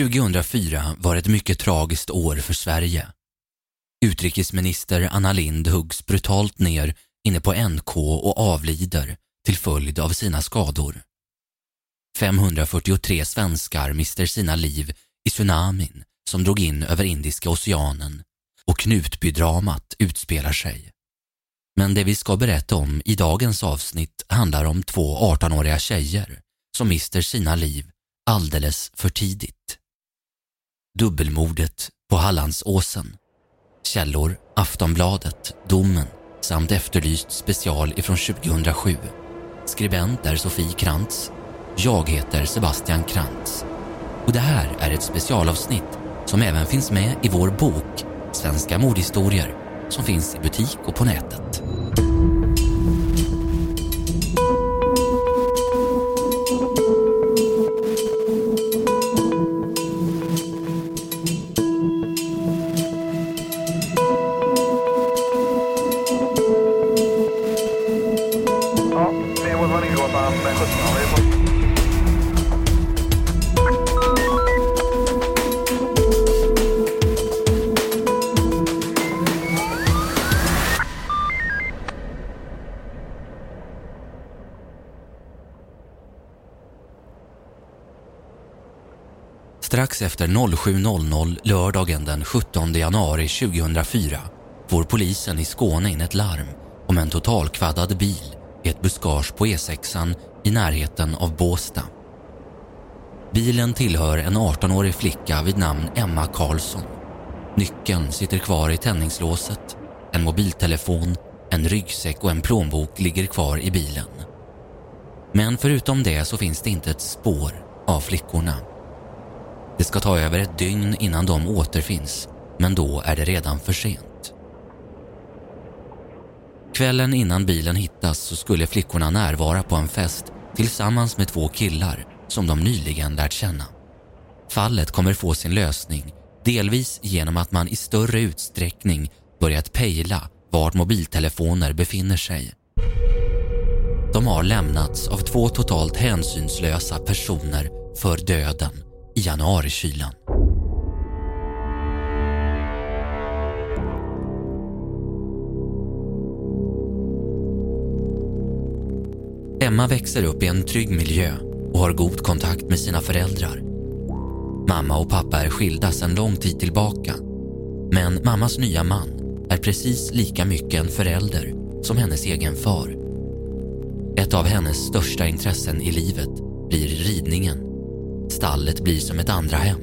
2004 var ett mycket tragiskt år för Sverige. Utrikesminister Anna Lind huggs brutalt ner inne på NK och avlider till följd av sina skador. 543 svenskar mister sina liv i tsunamin som drog in över Indiska oceanen och Knutbydramat utspelar sig. Men det vi ska berätta om i dagens avsnitt handlar om två 18-åriga tjejer som mister sina liv alldeles för tidigt. Dubbelmordet på Hallandsåsen. Källor Aftonbladet, Domen samt Efterlyst special ifrån 2007. Skribent är Sofie Krantz. Jag heter Sebastian Krantz. Och det här är ett specialavsnitt som även finns med i vår bok Svenska mordhistorier som finns i butik och på nätet. Strax efter 07.00 lördagen den 17 januari 2004 får polisen i Skåne in ett larm om en totalkvaddad bil i ett buskage på E6 i närheten av Båsta. Bilen tillhör en 18-årig flicka vid namn Emma Karlsson. Nyckeln sitter kvar i tändningslåset, en mobiltelefon, en ryggsäck och en plånbok ligger kvar i bilen. Men förutom det så finns det inte ett spår av flickorna. Det ska ta över ett dygn innan de återfinns, men då är det redan för sent. Kvällen innan bilen hittas så skulle flickorna närvara på en fest tillsammans med två killar som de nyligen lärt känna. Fallet kommer få sin lösning delvis genom att man i större utsträckning börjat pejla vart mobiltelefoner befinner sig. De har lämnats av två totalt hänsynslösa personer för döden i januarikylan. Emma växer upp i en trygg miljö och har god kontakt med sina föräldrar. Mamma och pappa är skilda sedan lång tid tillbaka. Men mammas nya man är precis lika mycket en förälder som hennes egen far. Ett av hennes största intressen i livet blir ridningen. Stallet blir som ett andra hem.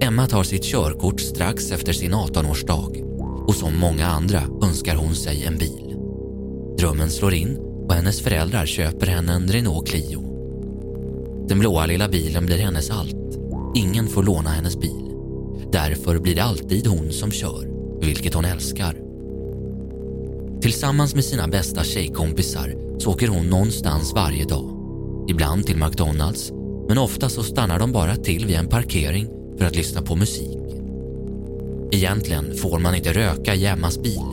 Emma tar sitt körkort strax efter sin 18-årsdag och som många andra önskar hon sig en bil. Drömmen slår in och hennes föräldrar köper henne en Renault Clio. Den blåa lilla bilen blir hennes allt. Ingen får låna hennes bil. Därför blir det alltid hon som kör, vilket hon älskar. Tillsammans med sina bästa tjejkompisar så åker hon någonstans varje dag. Ibland till McDonalds, men ofta så stannar de bara till vid en parkering för att lyssna på musik. Egentligen får man inte röka i Emmas bil,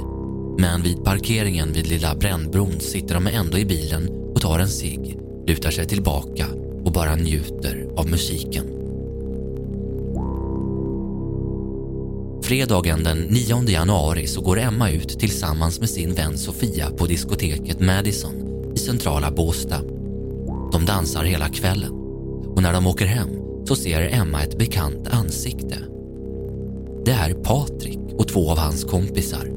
men vid parkeringen vid Lilla Brännbron sitter de ändå i bilen och tar en cigg, lutar sig tillbaka och bara njuter av musiken. Fredagen den 9 januari så går Emma ut tillsammans med sin vän Sofia på diskoteket Madison i centrala Båstad. De dansar hela kvällen och när de åker hem så ser Emma ett bekant ansikte. Det är Patrik och två av hans kompisar.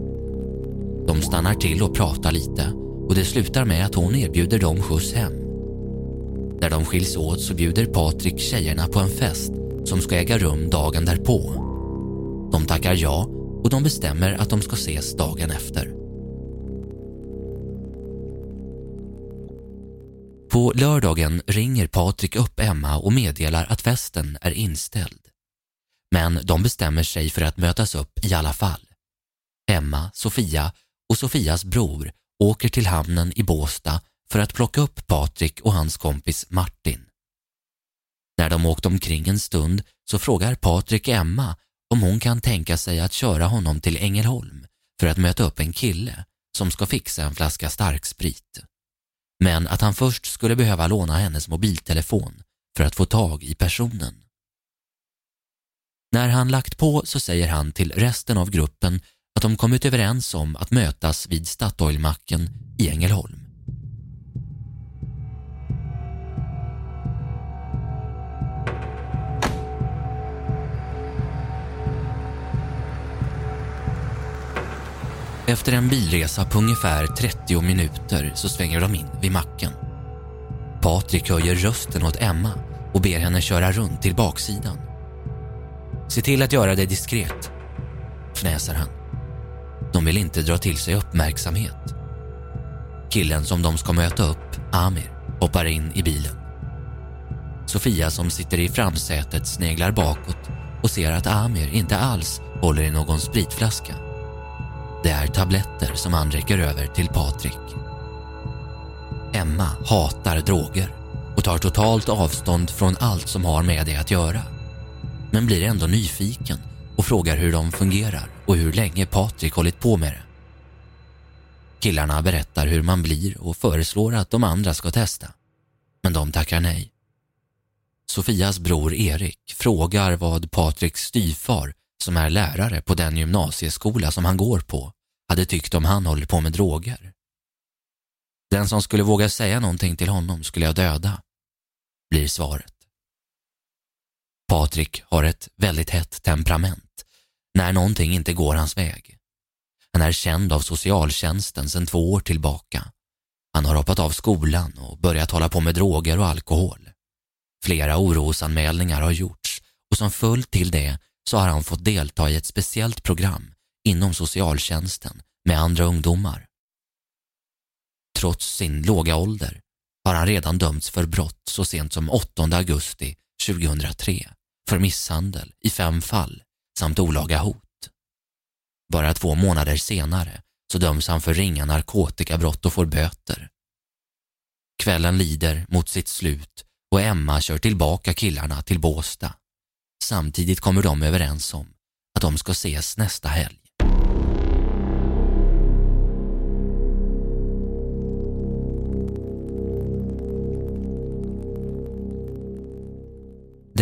De stannar till och pratar lite och det slutar med att hon erbjuder dem skjuts hem. När de skiljs åt så bjuder Patrik tjejerna på en fest som ska äga rum dagen därpå. De tackar ja och de bestämmer att de ska ses dagen efter. På lördagen ringer Patrik upp Emma och meddelar att festen är inställd. Men de bestämmer sig för att mötas upp i alla fall. Emma, Sofia och Sofias bror åker till hamnen i Båsta för att plocka upp Patrik och hans kompis Martin. När de åkt omkring en stund så frågar Patrik Emma om hon kan tänka sig att köra honom till Ängelholm för att möta upp en kille som ska fixa en flaska starksprit men att han först skulle behöva låna hennes mobiltelefon för att få tag i personen. När han lagt på så säger han till resten av gruppen att de kommit överens om att mötas vid Statoilmacken i Ängelholm. Efter en bilresa på ungefär 30 minuter så svänger de in vid macken. Patrik höjer rösten åt Emma och ber henne köra runt till baksidan. Se till att göra det diskret, fnäser han. De vill inte dra till sig uppmärksamhet. Killen som de ska möta upp, Amir, hoppar in i bilen. Sofia som sitter i framsätet sneglar bakåt och ser att Amir inte alls håller i någon spritflaska. Det är tabletter som han räcker över till Patrik. Emma hatar droger och tar totalt avstånd från allt som har med det att göra. Men blir ändå nyfiken och frågar hur de fungerar och hur länge Patrik hållit på med det. Killarna berättar hur man blir och föreslår att de andra ska testa. Men de tackar nej. Sofias bror Erik frågar vad Patriks styvfar, som är lärare på den gymnasieskola som han går på, hade tyckt om han håller på med droger. Den som skulle våga säga någonting till honom skulle jag döda, blir svaret. Patrik har ett väldigt hett temperament när någonting inte går hans väg. Han är känd av socialtjänsten sedan två år tillbaka. Han har hoppat av skolan och börjat hålla på med droger och alkohol. Flera orosanmälningar har gjorts och som följd till det så har han fått delta i ett speciellt program inom socialtjänsten med andra ungdomar. Trots sin låga ålder har han redan dömts för brott så sent som 8 augusti 2003 för misshandel i fem fall samt olaga hot. Bara två månader senare så döms han för ringa narkotikabrott och får böter. Kvällen lider mot sitt slut och Emma kör tillbaka killarna till Båsta. Samtidigt kommer de överens om att de ska ses nästa helg.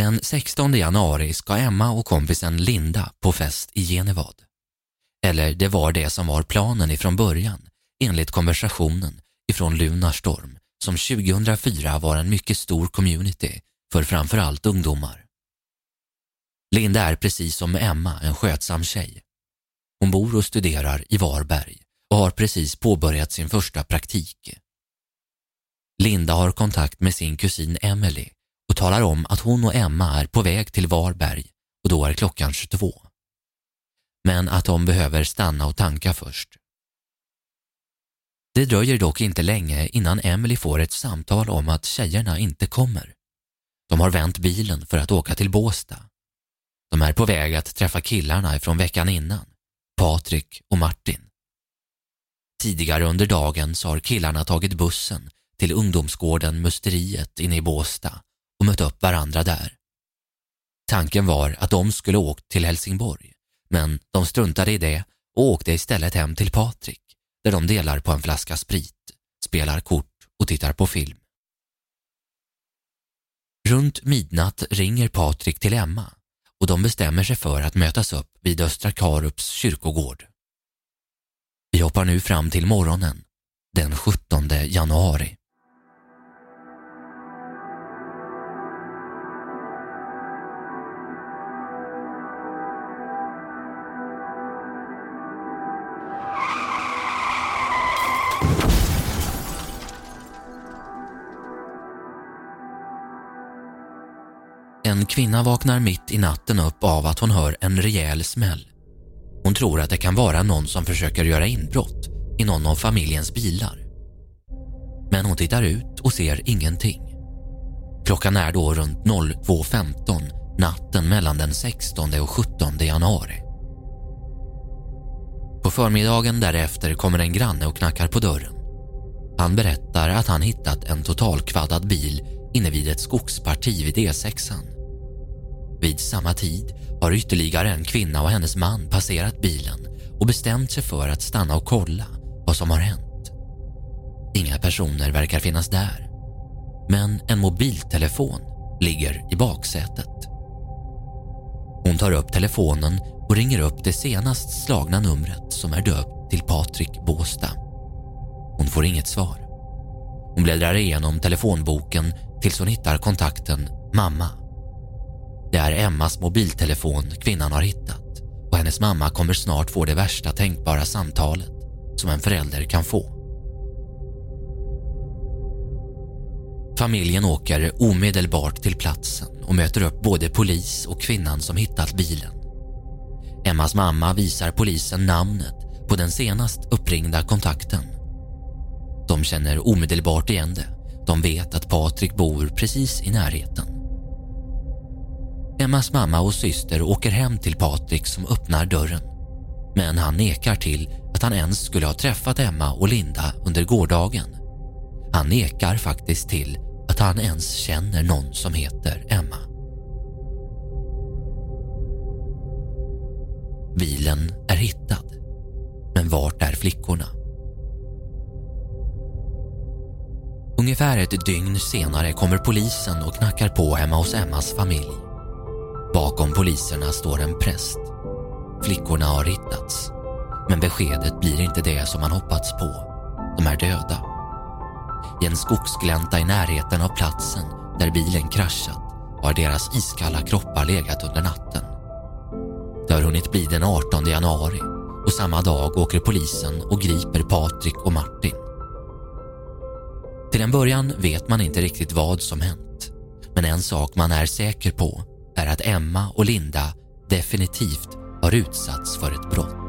Den 16 januari ska Emma och kompisen Linda på fest i Genevad. Eller det var det som var planen ifrån början enligt konversationen ifrån Lunarstorm som 2004 var en mycket stor community för framförallt ungdomar. Linda är precis som Emma en skötsam tjej. Hon bor och studerar i Varberg och har precis påbörjat sin första praktik. Linda har kontakt med sin kusin Emily och talar om att hon och Emma är på väg till Varberg och då är klockan 22. Men att de behöver stanna och tanka först. Det dröjer dock inte länge innan Emily får ett samtal om att tjejerna inte kommer. De har vänt bilen för att åka till Båsta. De är på väg att träffa killarna från veckan innan, Patrik och Martin. Tidigare under dagen så har killarna tagit bussen till ungdomsgården Musteriet inne i Båsta och mött upp varandra där. Tanken var att de skulle åkt till Helsingborg, men de struntade i det och åkte istället hem till Patrik där de delar på en flaska sprit, spelar kort och tittar på film. Runt midnatt ringer Patrik till Emma och de bestämmer sig för att mötas upp vid Östra Karups kyrkogård. Vi hoppar nu fram till morgonen den 17 januari. En kvinna vaknar mitt i natten upp av att hon hör en rejäl smäll. Hon tror att det kan vara någon som försöker göra inbrott i någon av familjens bilar. Men hon tittar ut och ser ingenting. Klockan är då runt 02.15 natten mellan den 16 och 17 januari. På förmiddagen därefter kommer en granne och knackar på dörren. Han berättar att han hittat en totalkvaddad bil inne vid ett skogsparti vid E6. Vid samma tid har ytterligare en kvinna och hennes man passerat bilen och bestämt sig för att stanna och kolla vad som har hänt. Inga personer verkar finnas där, men en mobiltelefon ligger i baksätet. Hon tar upp telefonen och ringer upp det senast slagna numret som är döpt till Patrik Båsta. Hon får inget svar. Hon bläddrar igenom telefonboken tills hon hittar kontakten mamma. Det är Emmas mobiltelefon kvinnan har hittat och hennes mamma kommer snart få det värsta tänkbara samtalet som en förälder kan få. Familjen åker omedelbart till platsen och möter upp både polis och kvinnan som hittat bilen. Emmas mamma visar polisen namnet på den senast uppringda kontakten. De känner omedelbart igen det. De vet att Patrik bor precis i närheten. Emmas mamma och syster åker hem till Patrik som öppnar dörren. Men han nekar till att han ens skulle ha träffat Emma och Linda under gårdagen. Han nekar faktiskt till att han ens känner någon som heter Emma. Bilen är hittad. Men vart är flickorna? Ungefär ett dygn senare kommer polisen och knackar på hemma hos Emmas familj. Bakom poliserna står en präst. Flickorna har hittats. Men beskedet blir inte det som man hoppats på. De är döda. I en skogsglänta i närheten av platsen där bilen kraschat har deras iskalla kroppar legat under natten. Det har hunnit bli den 18 januari och samma dag åker polisen och griper Patrik och Martin. Till en början vet man inte riktigt vad som hänt. Men en sak man är säker på är att Emma och Linda definitivt har utsatts för ett brott.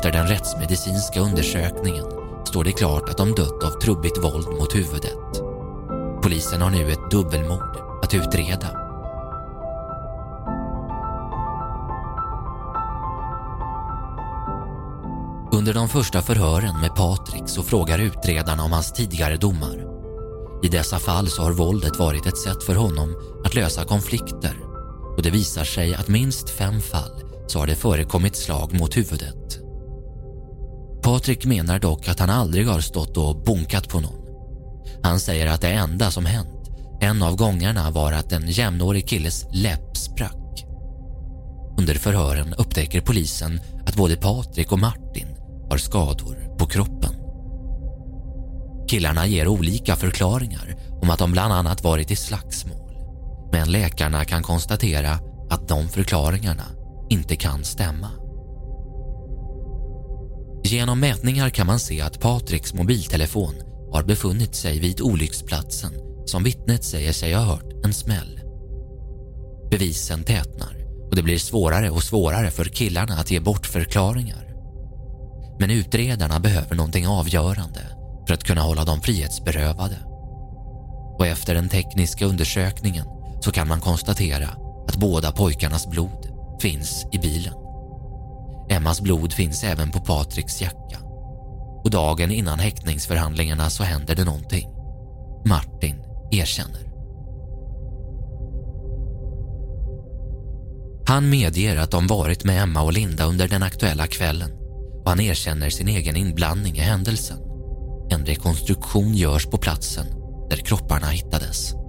Efter den rättsmedicinska undersökningen står det klart att de dött av trubbigt våld mot huvudet. Polisen har nu ett dubbelmord att utreda. Under de första förhören med Patrik så frågar utredarna om hans tidigare domar. I dessa fall så har våldet varit ett sätt för honom att lösa konflikter och det visar sig att minst fem fall så har det förekommit slag mot huvudet. Patrik menar dock att han aldrig har stått och bonkat på någon. Han säger att det enda som hänt en av gångerna var att en jämnårig killes läpp sprack. Under förhören upptäcker polisen att både Patrik och Martin har skador på kroppen. Killarna ger olika förklaringar om att de bland annat varit i slagsmål. Men läkarna kan konstatera att de förklaringarna inte kan stämma. Genom mätningar kan man se att Patriks mobiltelefon har befunnit sig vid olycksplatsen som vittnet säger sig ha hört en smäll. Bevisen tätnar och det blir svårare och svårare för killarna att ge bort förklaringar. Men utredarna behöver någonting avgörande för att kunna hålla dem frihetsberövade. Och efter den tekniska undersökningen så kan man konstatera att båda pojkarnas blod finns i bilen. Emmas blod finns även på Patriks jacka. Och dagen innan häktningsförhandlingarna så händer det någonting. Martin erkänner. Han medger att de varit med Emma och Linda under den aktuella kvällen och han erkänner sin egen inblandning i händelsen. En rekonstruktion görs på platsen där kropparna hittades.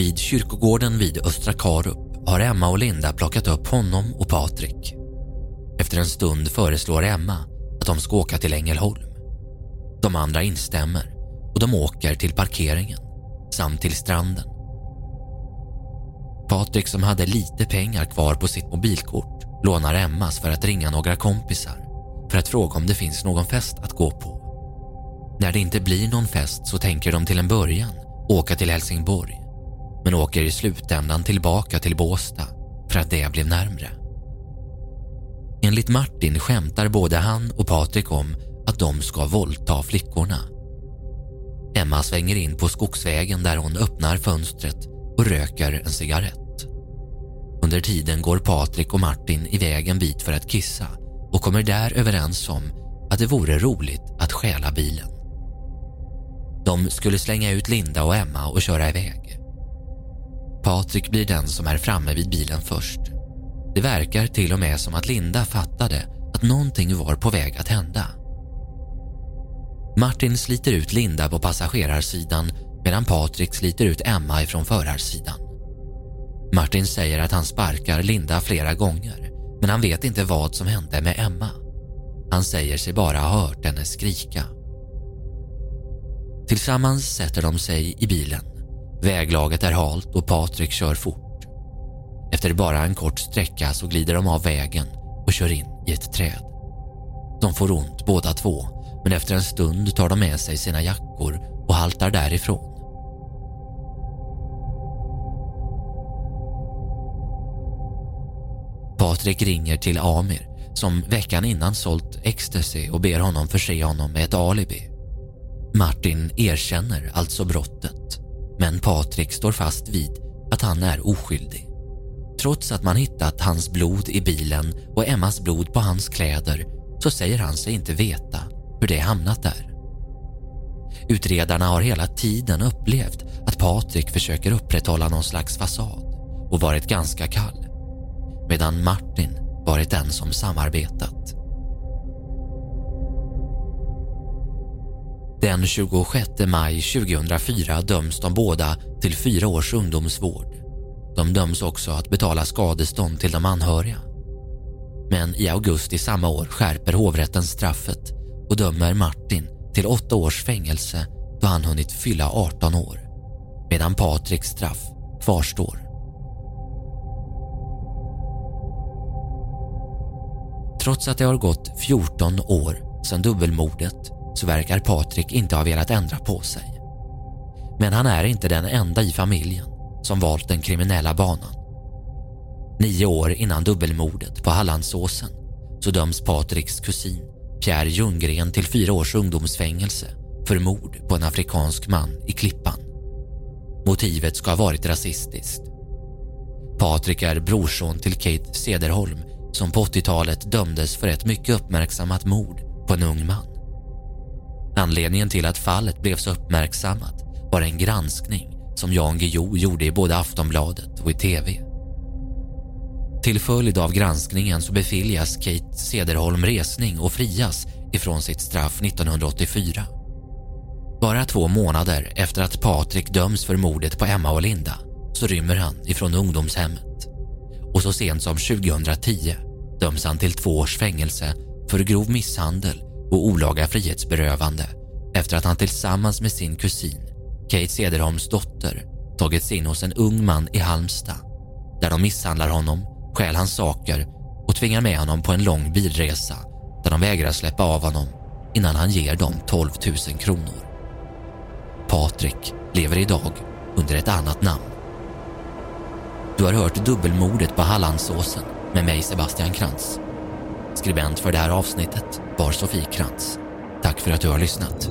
Vid kyrkogården vid Östra Karup har Emma och Linda plockat upp honom och Patrik. Efter en stund föreslår Emma att de ska åka till Ängelholm. De andra instämmer och de åker till parkeringen samt till stranden. Patrik som hade lite pengar kvar på sitt mobilkort lånar Emmas för att ringa några kompisar för att fråga om det finns någon fest att gå på. När det inte blir någon fest så tänker de till en början åka till Helsingborg men åker i slutändan tillbaka till Båsta för att det blev närmre. Enligt Martin skämtar både han och Patrik om att de ska våldta flickorna. Emma svänger in på skogsvägen där hon öppnar fönstret och röker en cigarett. Under tiden går Patrik och Martin iväg en bit för att kissa och kommer där överens om att det vore roligt att stjäla bilen. De skulle slänga ut Linda och Emma och köra iväg. Patrik blir den som är framme vid bilen först. Det verkar till och med som att Linda fattade att någonting var på väg att hända. Martin sliter ut Linda på passagerarsidan medan Patrik sliter ut Emma ifrån förarsidan. Martin säger att han sparkar Linda flera gånger men han vet inte vad som hände med Emma. Han säger sig bara ha hört henne skrika. Tillsammans sätter de sig i bilen. Väglaget är halt och Patrik kör fort. Efter bara en kort sträcka så glider de av vägen och kör in i ett träd. De får ont båda två men efter en stund tar de med sig sina jackor och haltar därifrån. Patrik ringer till Amir som veckan innan sålt ecstasy och ber honom förse honom med ett alibi. Martin erkänner alltså brottet men Patrik står fast vid att han är oskyldig. Trots att man hittat hans blod i bilen och Emmas blod på hans kläder så säger han sig inte veta hur det hamnat där. Utredarna har hela tiden upplevt att Patrik försöker upprätthålla någon slags fasad och varit ganska kall medan Martin varit den som samarbetat. Den 26 maj 2004 döms de båda till fyra års ungdomsvård. De döms också att betala skadestånd till de anhöriga. Men i augusti samma år skärper hovrätten straffet och dömer Martin till åtta års fängelse då han hunnit fylla 18 år medan Patriks straff kvarstår. Trots att det har gått 14 år sedan dubbelmordet så verkar Patrik inte ha velat ändra på sig. Men han är inte den enda i familjen som valt den kriminella banan. Nio år innan dubbelmordet på Hallandsåsen så döms Patriks kusin Pierre Ljunggren till fyra års ungdomsfängelse för mord på en afrikansk man i Klippan. Motivet ska ha varit rasistiskt. Patrik är brorson till Kate Sederholm som på 80-talet dömdes för ett mycket uppmärksammat mord på en ung man. Anledningen till att fallet blev så uppmärksammat var en granskning som Jan Guillou gjorde i både Aftonbladet och i TV. Till följd av granskningen så beviljas Kate Sederholm resning och frias ifrån sitt straff 1984. Bara två månader efter att Patrik döms för mordet på Emma och Linda så rymmer han ifrån ungdomshemmet. Och så sent som 2010 döms han till två års fängelse för grov misshandel och olaga frihetsberövande efter att han tillsammans med sin kusin Kate Cederholms dotter tagits in hos en ung man i Halmstad där de misshandlar honom, stjäl hans saker och tvingar med honom på en lång bilresa där de vägrar släppa av honom innan han ger dem 12 000 kronor. Patrik lever idag under ett annat namn. Du har hört dubbelmordet på Hallandsåsen med mig Sebastian Krantz. Skribent för det här avsnittet var Sofie Krantz. Tack för att du har lyssnat.